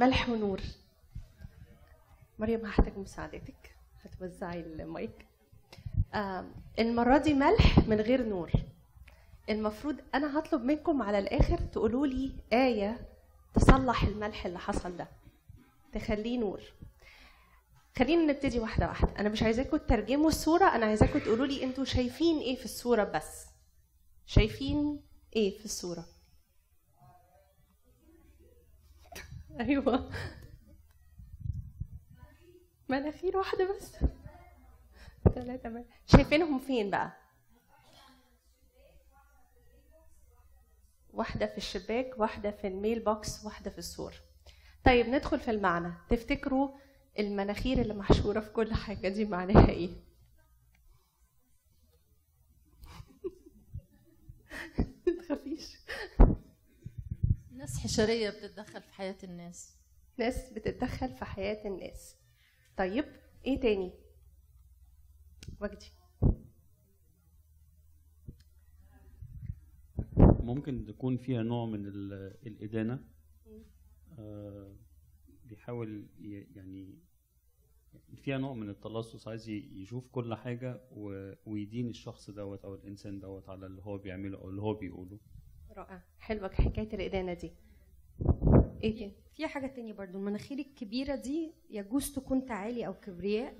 ملح ونور. مريم هحتاج مساعدتك. هتوزعي المايك. المرة دي ملح من غير نور. المفروض أنا هطلب منكم على الآخر تقولوا لي آية تصلح الملح اللي حصل ده. تخليه نور. خلينا نبتدي واحدة واحدة. أنا مش عايزاكم تترجموا الصورة أنا عايزاكم تقولوا لي أنتوا شايفين إيه في الصورة بس. شايفين إيه في الصورة؟ أيوة. مناخير واحدة بس. ثلاثة من... شايفينهم فين بقى؟ واحدة في الشباك واحدة في ال mailbox واحدة في السور. طيب ندخل في المعنى. تفتكروا المناخير اللي محشورة في كل حاجة دي معناها إيه؟ متخافيش. ناس حشرية بتتدخل في حياة الناس. ناس بتتدخل في حياة الناس. طيب إيه تاني؟ وجدي. ممكن تكون فيها نوع من ال- الإدانة. آه، بيحاول ي- يعني فيها نوع من التلصص عايز يشوف كل حاجة ويدين الشخص دوت أو الإنسان دوت على اللي هو بيعمله أو اللي هو بيقوله. رائع. حلوة حكاية الإدانة دي. إيه تاني؟ في حاجة تانية برضو المناخير الكبيرة دي يجوز تكون تعالي أو كبرياء.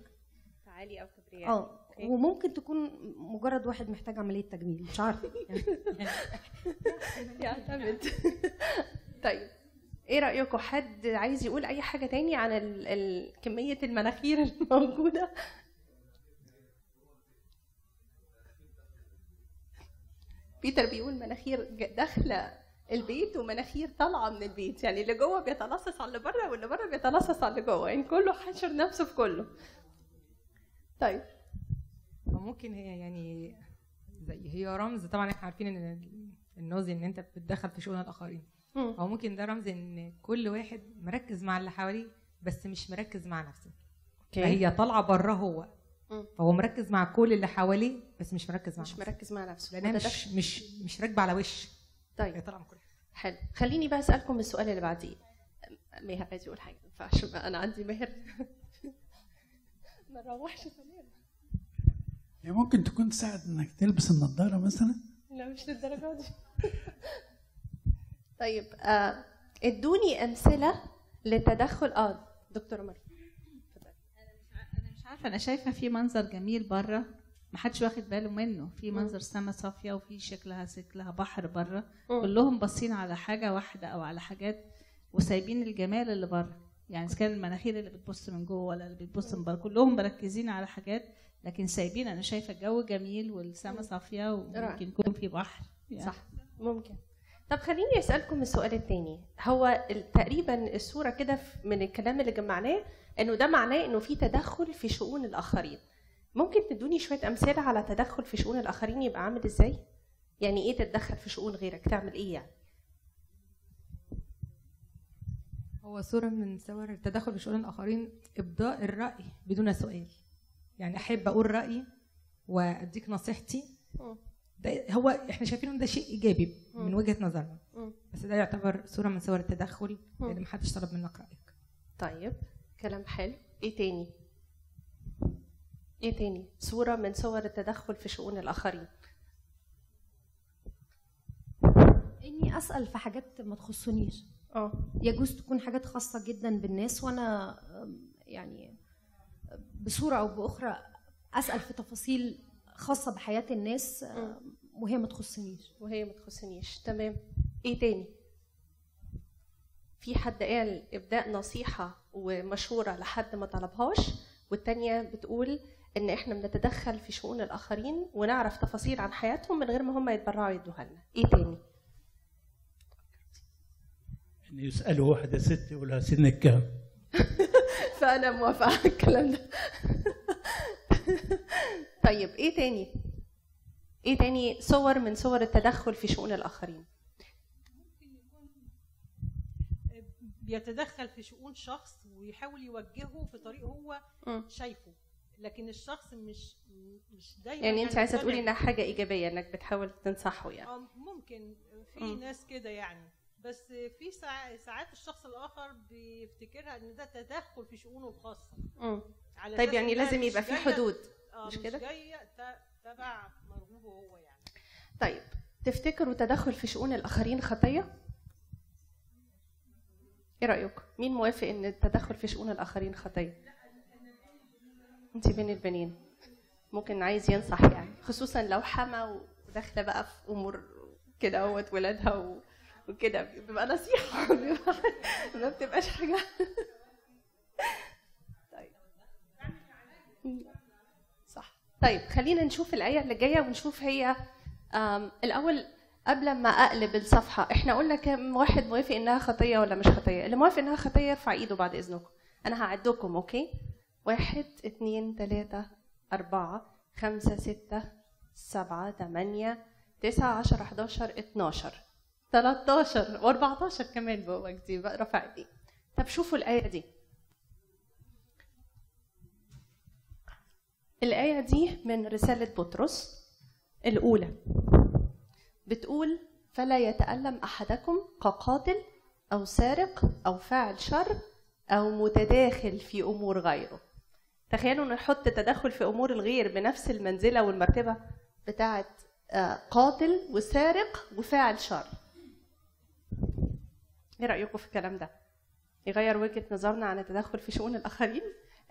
تعالي أو كبرياء. آه. وممكن تكون مجرد واحد محتاج عملية تجميل مش عارفة. يعني. يعتمد. طيب إيه رأيكم؟ حد عايز يقول أي حاجة تاني عن ال... ال... كمية المناخير الموجودة؟ بيتر بيقول مناخير داخلة. البيت ومناخير طالعة من البيت. يعني اللي جوه بيتلصص على اللي بره واللي بره بيتلصص على اللي جوه. يعني كله حاشر نفسه في كله. طيب. وممكن هي يعني زي هي رمز. طبعا إحنا عارفين إن ال- ال nosy إن أنت بتتدخل في شؤون الآخرين. أو ممكن ده رمز إن كل واحد مركز مع اللي حواليه بس مش مركز مع نفسه. okay. فهي طالعة بره هو. فهو مركز مع كل اللي حواليه بس مش مركز مع مش نفسه. مركز مع نفسه. لأنها. مش مش مش راكبة على وش. هي طيب. من كل حاجة. حلو. خليني بقى أسألكم السؤال اللي بعديه. ماهر عايز يقول حاجة؟ ما ينفعش أنا عندي ماهر ما نروحش سلام هي ممكن تكون تساعد إنك تلبس النضارة مثلا؟ لا مش للدرجة دي. طيب آه، إدوني أمثلة لتدخل آه دكتوره مريم أنا مش عارفة. أنا شايفة في منظر جميل بره. ما حدش واخد باله منه. في منظر سما صافية وفي شكلها شكلها بحر بره. كلهم باصين على حاجة واحدة أو على حاجات وسايبين الجمال اللي بره. يعني إذا كان المناخير اللي بتبص من جوه ولا اللي بتبص من بره كلهم مركزين على حاجات لكن سايبين. أنا شايفة الجو جميل والسما صافية. وممكن يكون في بحر. يعني صح. ممكن. طب خليني أسألكم السؤال الثاني هو تقريبا الصورة كده من الكلام اللي جمعناه إنه ده معناه إنه في تدخل في شؤون الآخرين. ممكن تدوني شوية أمثلة على تدخل في شؤون الآخرين يبقى عامل إزاي؟ يعني إيه تتدخل في شؤون غيرك؟ تعمل إيه يعني؟ هو صورة من صور التدخل في شؤون الآخرين إبداء الرأي بدون سؤال. يعني أحب أقول رأيي وأديك نصيحتي. ده هو إحنا شايفينه ده شيء إيجابي من مم. وجهة نظرنا. بس ده يعتبر صورة من صور التدخل. لأن محدش طلب منك رأيك. طيب كلام حلو. إيه تاني؟ إيه تاني؟ صورة من صور التدخل في شؤون الآخرين. إني أسأل في حاجات ما تخصنيش. آه. يجوز تكون حاجات خاصة جدا بالناس وأنا أم، يعني بصورة أو بأخرى أسأل في تفاصيل خاصة بحياة الناس وهي ما تخصنيش. وهي ما تخصنيش. تمام. إيه تاني؟ في حد قال إبداء نصيحة ومشورة لحد ما طلبهاش والتانية بتقول إن إحنا بنتدخل في شؤون الآخرين ونعرف تفاصيل عن حياتهم من غير ما هم يتبرعوا يدوها لنا. إيه تاني؟ يعني يسألوا واحدة ست يقولها سنك كام؟ فأنا موافقة على الكلام ده. طيب إيه تاني؟ إيه تاني صور من صور التدخل في شؤون الآخرين؟ بيتدخل في شؤون شخص ويحاول يوجهه في طريق هو. شايفه. لكن الشخص مش مش دايما يعني انت عايزة. تقولي انها حاجة إيجابية انك بتحاول تنصحه يعني آه، ممكن في مم. ناس كده يعني بس في ساع- ساعات الشخص الآخر بيفتكرها إن ده تدخل في شؤونه الخاصة. على طيب يعني لازم مش يبقى في حدود آه، مش مش كده؟ جاية ت- تبع مرغوبه هو يعني طيب تفتكروا تدخل في شؤون الآخرين خطية إيه رايكم مين موافق إن التدخل في شؤون الآخرين خطية انت بين البنين. ممكن عايز ينصح يعني خصوصا لو حما وداخلة بقى في أمور كده أهوت ولادها. وكده بيبقى نصيحة. بيبقى- ما بتبقاش حاجة. طيب. صح. طيب خلينا نشوف الآية اللي جاية ونشوف هي آم، الأول قبل ما أقلب الصفحة إحنا قلنا كم واحد موافق إنها خطية ولا مش خطية؟ اللي موافق إنها خطية يرفع إيده بعد إذنكم. أنا هعدكم أوكي؟ واحد اتنين تلاتة أربعة خمسة ستة سبعة تمانية تسعة عشرة حداشر اتناشر. تلاتاشر وأربعتاشر كمان جواك دي بقى رفع إيدي طب شوفوا الآية دي. الآية دي من رسالة بطرس الأولى. بتقول فلا يتألم أحدكم كقاتل أو سارق أو فاعل شر أو متداخل في أمور غيره. تخيلوا نحط تدخل في أمور الغير بنفس المنزلة والمرتبة. بتاعة آه، قاتل وسارق وفاعل شر. إيه رأيكم في الكلام ده؟ يغير وجهة نظرنا عن التدخل في شؤون الآخرين؟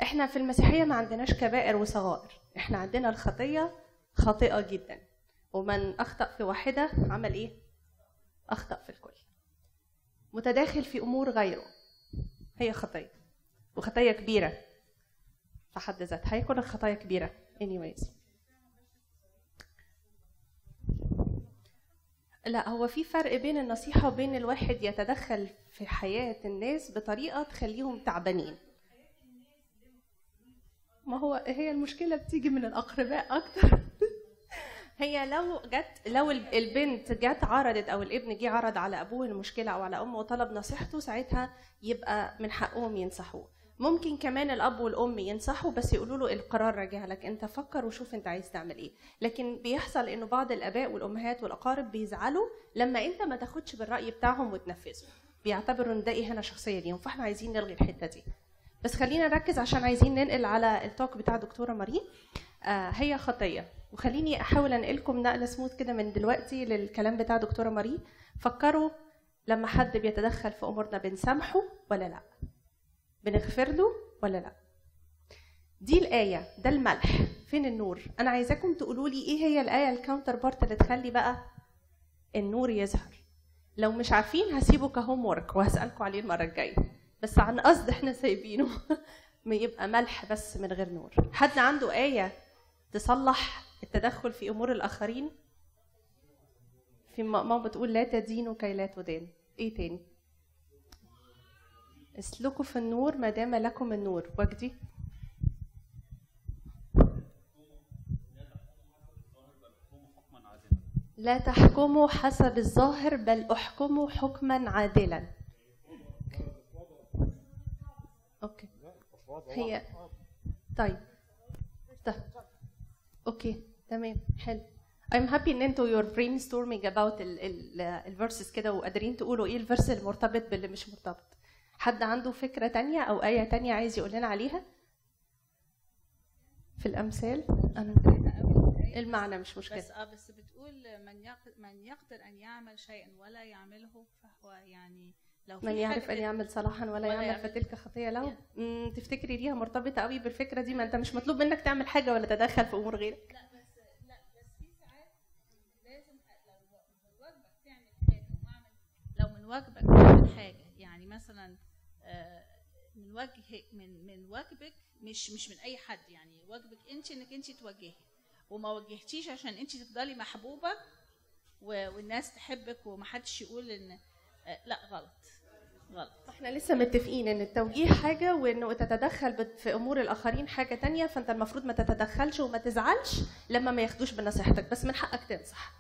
إحنا في المسيحية ما عندناش كبائر وصغائر. إحنا عندنا الخطية خاطئة جدا. ومن أخطأ في واحدة عمل إيه؟ أخطأ في الكل. متداخل في أمور غيره. هي خطية. وخطية كبيرة. في حد ذاتها. هي كل الخطايا كبيرة. Anyways. لا هو في فرق بين النصيحة وبين الواحد يتدخل في حياة الناس بطريقة تخليهم تعبانين. ما هو هي المشكلة بتيجي من الأقرباء أكتر. هي لو جت لو ال- البنت جت عرضت أو الابن جه عرض على أبوه المشكلة أو على أمه وطلب نصيحته ساعتها يبقى من حقهم ينصحوه. ممكن كمان الأب والأم ينصحوا بس يقولوا له القرار راجع لك. انت فكر وشوف انت عايز تعمل إيه. لكن بيحصل انه بعض الآباء والأمهات والأقارب بيزعلوا لما انت ما تاخدش بالرأي بتاعهم وتنفذه. بيعتبروا إن ده إهانة شخصية ليهم فاحنا عايزين نلغي الحتة دي. بس خلينا نركز عشان عايزين ننقل على التوك بتاع دكتورة مارين آه هي خطية. وخليني أحاول أنقلكم نقلة سموث كده من دلوقتي للكلام بتاع دكتورة ماري. فكروا لما حد بيتدخل في أمورنا بنسامحه ولا لأ. بنغفر له ولا لا؟ دي الآية ده الملح. فين النور؟ أنا عايزاكم تقولوا لي إيه هي الآية ال counterpart اللي تخلي بقى النور يظهر. لو مش عارفين هسيبه ك homework وهسألكم عليه المرة الجاية. بس عن قصد إحنا سايبينه. ما يبقى ملح بس من غير نور. حد عنده آية تصلح التدخل في أمور الآخرين؟ في ماما بتقول لا تدينوا كي لا تدان إيه تاني؟ اسلكوا في النور ما دام لكم النور. وجدي لا تحكموا حسب الظاهر بل احكموا حكما عادلا. okay. هي طيب. طيب. okay. تمام. حلو. I'm happy إن أنتوا you're brainstorming about ال ال ال verses كده وقادرين تقولوا إيه ال verse المرتبط باللي مش مرتبط. حد عنده فكرة تانية أو آية تانية عايز يقول لنا عليها؟ في الأمثال؟ أنا المعنى مش مشكلة. بس آه بس بتقول من يقدر من يقدر أن يعمل شيئا ولا يعمله فهو يعني لو من يعرف أن يعمل صلاحا ولا, ولا يعمل يعمل- فتلك خطية له. تفتكري ليها مرتبطة قوي بالفكرة دي؟ ما أنت مش مطلوب منك تعمل حاجة ولا تدخل في أمور غيرك. لا واجبك تعمل حاجة يعني مثلا آه، من وجه من من واجبك مش مش من أي حد يعني. واجبك أنت إنك أنت توجهي. وما وجهتيش عشان أنت تفضلي محبوبة والناس تحبك ومحدش يقول إن آه، لا غلط. غلط. إحنا لسه متفقين إن التوجيه حاجة وانه تتدخل في أمور الآخرين حاجة تانية فأنت المفروض ما تتدخلش وما تزعلش لما ما ياخدوش بنصيحتك. بس من حقك تنصح.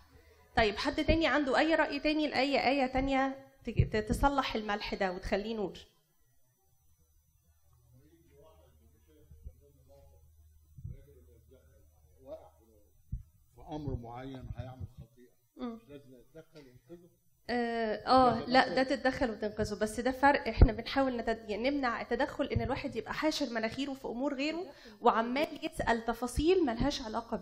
طيب حد تاني عنده أي رأي تاني لأي آية تانية تصلح الملح ده وتخليه نور؟ في أمر معين هيعمل خطيئة. مش لازم يتدخل ينقذه آه آه، لا ده تتدخل وتنقذه بس ده فرق. إحنا بنحاول نتد... نمنع التدخل إن الواحد يبقى حاشر مناخيره في أمور غيره وعمال يسأل تفاصيل ملهاش علاقة